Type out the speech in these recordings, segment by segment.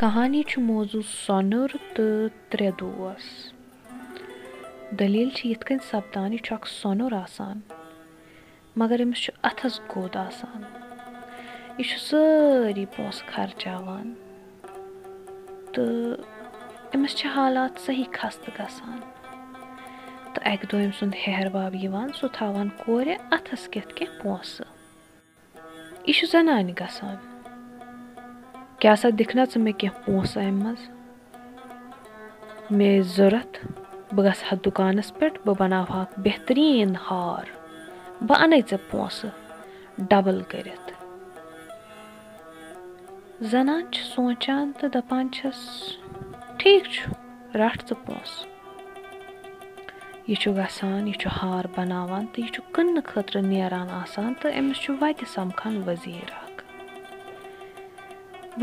کہانی چھُ موضوٗع سۄنُر تہٕ ترٛےٚ دوس دٔلیٖل چھِ یِتھ کٔنۍ سپدان یہِ چھُ اکھ سۄنُر آسان مگر أمِس چھُ اَتھس گوٚد آسان یہِ چھُ سٲری پونٛسہٕ خرچاوان تہٕ أمِس چھِ حالات صحیح خستہٕ گژھان تہٕ اَکہِ دۄہ أمۍ سُنٛد ہیہَر بب یِوان سُہ تھاوان کورِ اَتھس کٮ۪تھ کینٛہہ پونٛسہٕ یہِ چھُ زنانہِ گژھان کیٛاہ سا دِکھ نا ژٕ مےٚ کینٛہہ پونٛسہٕ اَمہِ منٛز؟ مےٚ ٲسۍ ضوٚرَتھ بہٕ گژھٕ ہا دُکانَس پٮ۪ٹھ بہٕ بَناوٕ ہاکھ بہتریٖن ہار بہٕ اَنَے ژےٚ پونٛسہٕ ڈَبٕل کٔرِتھ۔ زَنان چھِ سونٛچان تہٕ دَپان چھَس ٹھیٖک چھُ رَٹھ ژٕ پونٛسہٕ۔ یہِ چھُ گژھان یہِ چھُ ہار بَناوان تہٕ یہِ چھُ کٕننہٕ خٲطرٕ نیران آسان تہٕ أمِس چھُ وَتہِ سَمکھان ؤزیٖر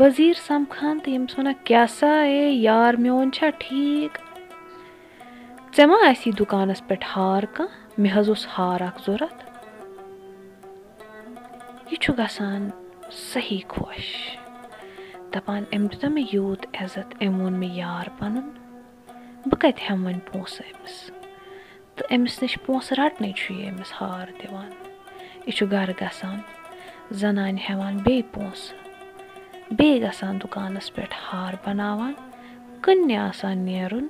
ؤزیٖر سَمکھان تہٕ ییٚمِس وَنان کیٛاہ سا اے؟ یار میون چھا ٹھیٖک؟ ژےٚ ما آسی دُکانَس پٮ۪ٹھ ہار کانٛہہ مےٚ حظ اوس ہار اَکھ ضوٚرَتھ یہِ چھُ گژھان صحیح خۄش دَپان أمۍ دیُتا مےٚ یوٗت عزت أمۍ ووٚن مےٚ یار پَنُن بہٕ کَتہِ ہٮ۪مہٕ وۄنۍ پونٛسہٕ أمِس تہٕ أمِس نِش پونٛسہٕ رَٹنٕے چھُ یہِ أمِس ہار دِوان یہِ چھُ گَرٕ گژھان زَنانہِ ہٮ۪وان بیٚیہِ پونٛسہٕ بیٚیہِ گژھان دُکانَس پٮ۪ٹھ ہار بَناوان کٕننہِ آسان نیرُن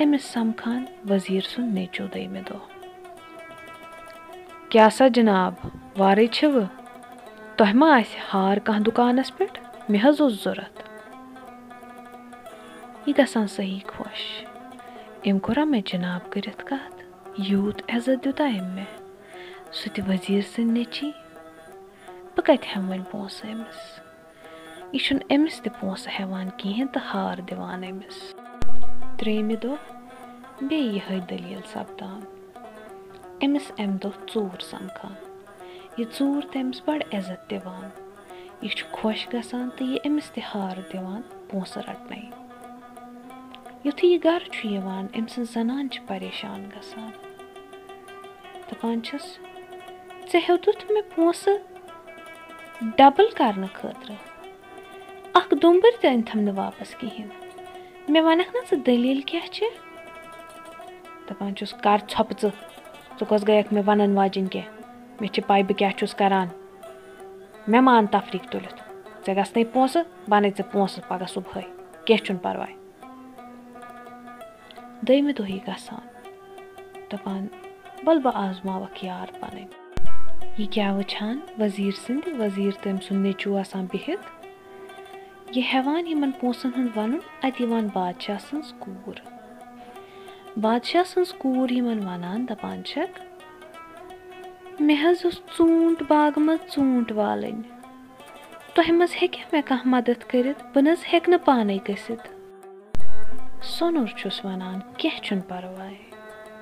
أمِس سَمکھان ؤزیٖر سُنٛد نیٚچوٗ دوٚیمہِ دۄہ کیٛاہ سا جِناب وارَے چھِوٕ تۄہہِ ما آسہِ ہار کانٛہہ دُکانَس پٮ۪ٹھ مےٚ حظ اوس ضوٚرَتھ یہِ گژھان صحیح خۄش أمۍ کوٚرا مےٚ جِناب کٔرِتھ کَتھ یوٗت عزت دیُتا أمۍ مےٚ سُہ تہِ ؤزیٖر سٕنٛدۍ نیٚچی بہٕ کَتہِ ہٮ۪مہٕ وۄنۍ پونٛسہٕ أمِس یہِ چھُنہٕ أمِس تہِ پونٛسہٕ ہٮ۪وان کِہیٖنۍ تہٕ ہار دِوان أمِس ترٛیٚیِمہِ دۄہ بیٚیہِ یِہوٚے دٔلیٖل سَپدان۔ أمِس اَمہِ دۄہ ژوٗر سَمکھان۔ یہِ ژوٗر تٔمِس بَڑٕ عزت دِوان۔ یہِ چھُ خۄش گژھان تہٕ یہِ أمِس تہِ ہار دِوان پونٛسہٕ رَٹنَے۔ یُتھُے یہِ گَرٕ چھُ یِوان أمۍ سٕنٛز زَنان چھِ پریشان گژھان۔ دَپان چھِس ژےٚ ہیوٚتُتھ مےٚ پونٛسہٕ ڈَبٕل کَرنہٕ خٲطرٕ اَکھ دوٚمبٕرۍ تہِ أنۍتھَم نہٕ واپَس کِہیٖنۍ مےٚ وَنکھ نا ژٕ دٔلیٖل کیٛاہ چھِ دَپان چھُس کَر ژھۄپہٕ ژٕ ژٕ کۄس گٔیَکھ مےٚ وَنَن واجٮ۪نۍ کینٛہہ مےٚ چھِ پَے بہٕ کیٛاہ چھُس کَران مےٚ مان تفریٖق تُلِتھ ژےٚ گژھنَے پونٛسہٕ بَنَے ژےٚ پونٛسہٕ پَگاہ صُبحٲے کینٛہہ چھُنہٕ پَرواے دوٚیمہِ دۄہ یی گژھان دَپان وَلہٕ بہٕ آزماوَکھ یار پَنٕنۍ یہِ کیٛاہ وٕچھان ؤزیٖر سٕنٛدِ ؤزیٖر تٔمۍ سُنٛد نیٚچوٗ آسان بِہِتھ یہِ ہٮ۪وان یِمَن پونٛسَن ہُنٛد وَنُن اَتہِ یِوان بادشاہ سٕنٛز کوٗر بادشاہ سٕنٛز کوٗر یِمَن وَنان دَپان چھَکھ مےٚ حظ اوس ژوٗنٛٹھ باغہٕ منٛز ژوٗنٛٹھ والٕنۍ تۄہہِ منٛز ہیٚکیٛاہ مےٚ کانٛہہ مَدَد کٔرِتھ بہٕ نہٕ حظ ہٮ۪کہٕ نہٕ پانَے گٔژھِتھ سۄنُر چھُس وَنان کیٚنٛہہ چھُنہٕ پَرواے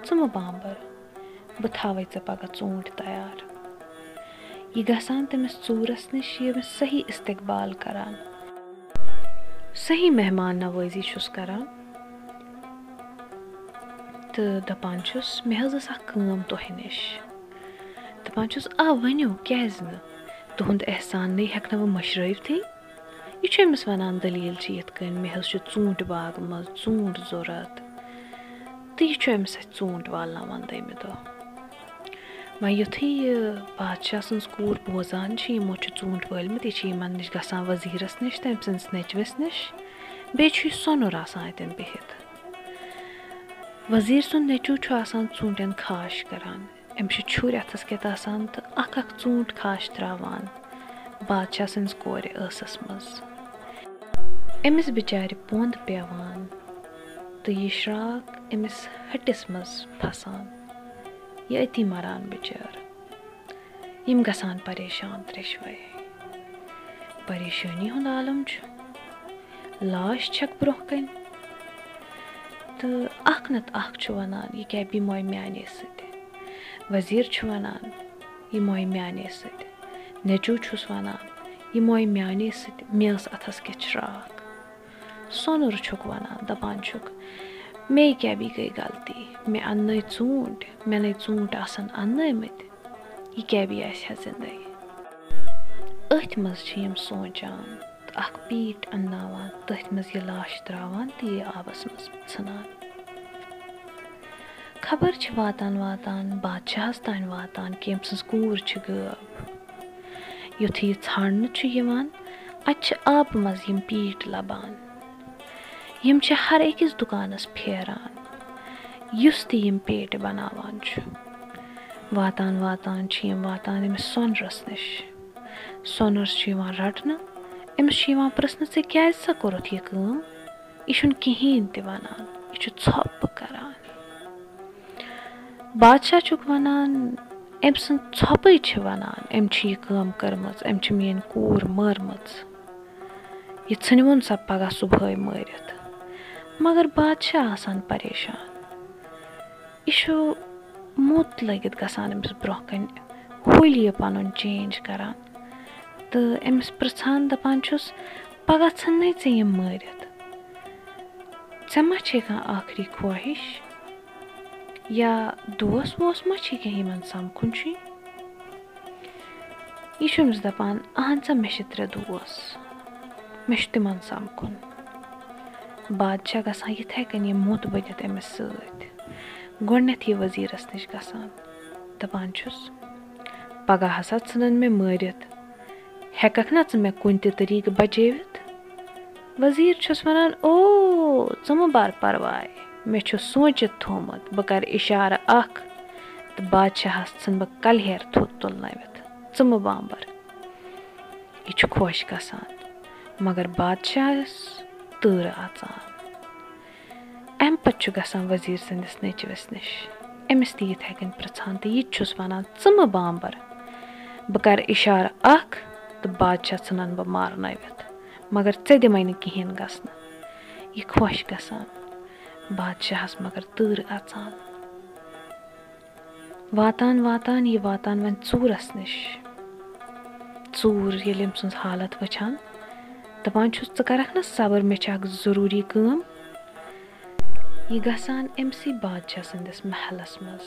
ژٕ مہٕ بامبَر بہٕ تھاوَے ژےٚ پَگاہ ژوٗنٛٹھۍ تیار یہِ گژھان تٔمِس ژوٗرَس نِش ییٚمِس صحیح اِستقبال کَران صحیح مہمان نوٲزی چھُس کَران تہٕ دَپان چھُس مےٚ حظ ٲس اَکھ کٲم تۄہہِ نِش دَپان چھُس آ ؤنِو کیٛازِ نہٕ تُہُنٛد احسان نٕے ہٮ۪کہٕ نہٕ بہٕ مٔشرٲوتھٕے یہِ چھُ أمِس وَنان دٔلیٖل چھِ یِتھ کٔنۍ مےٚ حظ چھُ ژوٗنٛٹھۍ باغہٕ منٛز ژوٗنٛٹھ ضوٚرَتھ تہٕ یہِ چھُ أمِس اَتھِ ژوٗنٛٹھۍ والناوان دٔیمہِ دۄہ وۄنۍ یُتھُے یہِ بادشاہ سٕنٛز کوٗر بوزان چھِ یِمو چھِ ژوٗنٛٹھۍ وٲلمٕتۍ یہِ چھِ یِمَن نِش گژھان ؤزیٖرَس نِش تٔمۍ سٕنٛدِس نیٚچوِس نِش بیٚیہِ چھُ یہِ سۄنُر آسان اَتٮ۪ن بِہِتھ۔ ؤزیٖر سُنٛد نیٚچوٗ چھُ آسان ژوٗنٛٹھٮ۪ن خاش کَران أمِس چھِ چھُرۍ اَتھَس کٮ۪تھ آسان تہٕ اَکھ اَکھ ژوٗنٛٹھ خاش ترٛاوان بادشاہ سٕنٛزِ کورِ ٲسَس منٛز۔ أمِس بِچارِ پوٚنٛد پٮ۪وان تہٕ یہِ شرٛاکھ أمِس ۂٹِس منٛز پھَسان یہِ أتی مَران بِچٲر یِم گژھان پریشان ترٛیشوَے پریشٲنی ہُنٛد عالم چھُ لاش چھَکھ برٛونٛہہ کَنہِ تہٕ اَکھ نَتہٕ اَکھ چھُ وَنان یہِ کیٛاہ بیٚموے میٛانے سۭتۍ ؤزیٖر چھُ وَنان یہِ موے میٛانے سۭتۍ نیٚچوٗ چھُس وَنان یہِ موے میٛانے سۭتۍ مےٚ ٲس اَتھَس کٮ۪تھ شرٛاکھ سۄنُر چھُکھ وَنان دَپان چھُکھ مے کیٛاہ بی گٔے غلطی مےٚ اَننٲے ژوٗنٛٹھۍ مےٚ نَے ژوٗنٛٹھۍ آسَن اَننٲمٕتۍ یہِ کیٛاہ بی آسہِ ہا زِندَگی أتھۍ منٛز چھِ یِم سونٛچان اَکھ پیٖٹ اَنناوان تٔتھۍ منٛز یہِ لاش ترٛاوان تہٕ یہِ آبَس منٛز ژھٕنان خبر چھِ واتان واتان بادشاہَس تانۍ واتان کہِ أمۍ سٕنٛز کوٗر چھِ غٲب یُتھُے یہِ ژھانٛڈنہٕ چھُ یِوان اَتہِ چھِ آبہٕ منٛز یِم پیٖٹ لَبان یِم چھِ ہر أکِس دُکانَس پھیران یُس تہِ یِم پیٹہِ بَناوان چھُ۔ واتان واتان چھِ یِم واتان أمِس سۄنرَس نِش۔ سۄنَر چھُ یِوان رَٹنہٕ أمِس چھُ یِوان پِرٛژھنہٕ ژےٚ کیٛازِ سا کوٚرُتھ یہِ کٲم؟ یہِ چھُنہٕ کِہیٖنۍ تہِ وَنان یہِ چھُ ژھۄپہٕ کَران۔ بادشاہ چھُکھ وَنان أمۍ سٕنٛز ژھۄپٕے چھِ وَنان أمۍ چھِ یہِ کٲم کٔرمٕژ أمۍ چھِ میٛٲنۍ کوٗر مٲرمٕژ۔ یہِ ژھٕنوُن سا پَگاہ صُبحٲے مٲرِتھ مگر بادشاہ آسان پریشان یہِ چھُ موٚت لٔگِتھ گژھان أمِس برٛونٛہہ کَنہِ ہوٗلۍ یہِ پَنُن چینٛج کَران تہٕ أمِس پِرٛژھان دَپان چھُس پَگاہ ژھٕننے ژےٚ یِم مٲرِتھ ژےٚ ما چھے کانٛہہ ٲخری خٲہِش یا دوس ووس ما چھِ کینٛہہ یِمَن سَمکھُن چھُے یہِ چھُ أمِس دَپان اہن سا مےٚ چھِ ترٛےٚ دوس مےٚ چھُ تِمَن سَمکھُن بادشاہ گژھان یِتھَے کٔنۍ یہِ موٚت بٔنِتھ أمِس سۭتۍ۔ گۄڈنٮ۪تھ یہِ ؤزیٖرَس نِش گژھان۔ دَپان چھُس پَگاہ ہسا ژھٕنَن مےٚ مٲرِتھ۔ ہٮ۪کَکھ نا ژٕ مےٚ کُنہِ تہِ طٔریٖقہٕ بَچٲوِتھ؟ ؤزیٖر چھُس وَنان او ژٕ مہٕ بَر پَرواے مےٚ چھُ سونٛچِتھ تھوٚمُت بہٕ کَرٕ اِشارٕ اَکھ تہٕ بادشاہَس ژھٕنہٕ بہٕ کَلہیر تھوٚد تُلنٲوِتھ۔ ژٕ مہٕ بامبَر. یہِ چھُ خۄش گژھان۔ مگر بادشاہَس اَژان اَمہِ پَتہٕ چھُ گژھان ؤزیٖر سٕنٛدِس نیٚچوِس نِش أمِس تہِ یِتھَے کٔنۍ پِرٛژھان تہٕ یہِ تہِ چھُس وَنان ژٕ مہٕ بامبَر بہٕ کَرٕ اِشارٕ اَکھ تہٕ بادشاہ ژھٕنَن بہٕ مارنٲوِتھ مگر ژےٚ دِمَے نہٕ کِہیٖنۍ گژھنہٕ یہِ خۄش گژھان بادشاہَس مگر تۭرٕ اَژان واتان واتان یہِ واتان وۄنۍ ژوٗرَس نِش ژوٗر ییٚلہِ أمۍ سٕنٛز حالت وٕچھان دَپان چھُس ژٕ کَرَکھ نہ صبر مےٚ چھِ اَکھ ضٔروٗری کٲم۔ یہِ گژھان أمسٕے بادشاہ سٕنٛدِس محلَس منٛز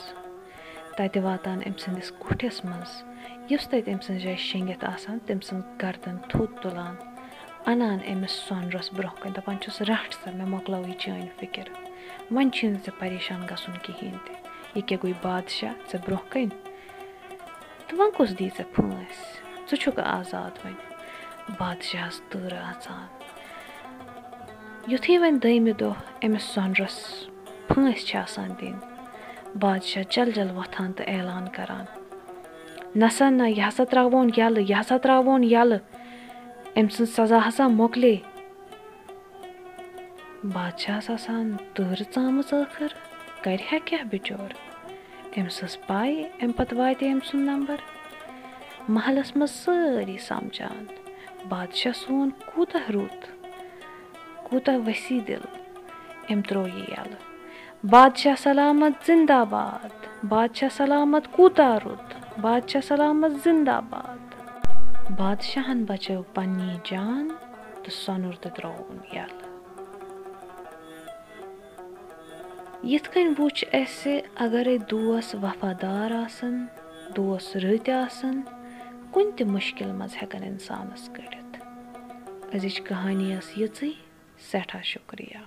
تَتہِ واتان أمۍ سٕنٛدِس کُٹھِس منٛز یُس تَتہِ أمۍ سٕنٛز جایہِ شیٚنٛگِتھ آسان تٔمۍ سٕنٛز گردَن تھوٚد تُلان اَنان أمِس سۄنرَس برٛونٛہہ کَنہِ دَپان چھُس رَٹھ سا مےٚ مۄکلٲوٕے چٲنۍ فِکِر۔ وۄنۍ چھُے نہٕ ژےٚ پریشان گژھُن کِہیٖنۍ تہِ۔ یہِ کیٛاہ گوٚو بادشاہ ژےٚ برٛونٛہہ کَنہِ؟ تہٕ وۄنۍ کُس دی ژےٚ پھٲنٛسۍ ژٕ چھُکھ آزاد وۄنۍ بادشاہَس تۭرٕ اَژان یُتھُے وۄنۍ دٔیمہِ دۄہ أمِس سۄنرَس پھٲنٛسۍ چھِ آسان دِنۍ بادشاہ جل جل وۄتھان تہٕ اعلان کَران نَسا نہ یہِ ہسا ترٛاوون یَلہٕ یہِ ہسا ترٛاوون یَلہٕ أمۍ سٕنٛز سزا ہسا مۄکلے. بادشاہَس آسان تۭرٕ ژامٕژ ٲخٕر کَرِ ہا کیٛاہ بِچور؟ أمِس ٲس پَے اَمہِ پَتہٕ واتہِ أمۍ سُنٛد نمبر محلَس منٛز سٲری سَمجان بادشاہ سون کوٗتاہ رُت کوٗتاہ ؤسیع دِل أمۍ ترٛوو یہِ یَلہٕ بادشاہ سلامت زِنداباد بادشاہ سلامت کوٗتاہ رُت بادشاہ سلامت زِنداباد بادشاہَن بَچٲو پنٛنی جان تہٕ سۄنُر تہِ ترٛووُن یَلہٕ یِتھ کٔنۍ وٕچھ اَسہِ اَگرَے دوس وفادار آسَن دوس رٕتۍ آسَن کُنہِ تہِ مُشکِل منٛز ہٮ۪کَن اِنسانَس کٔڑِتھ أزِچ کہانی ٲس یِژٕے سٮ۪ٹھاہ شُکریہ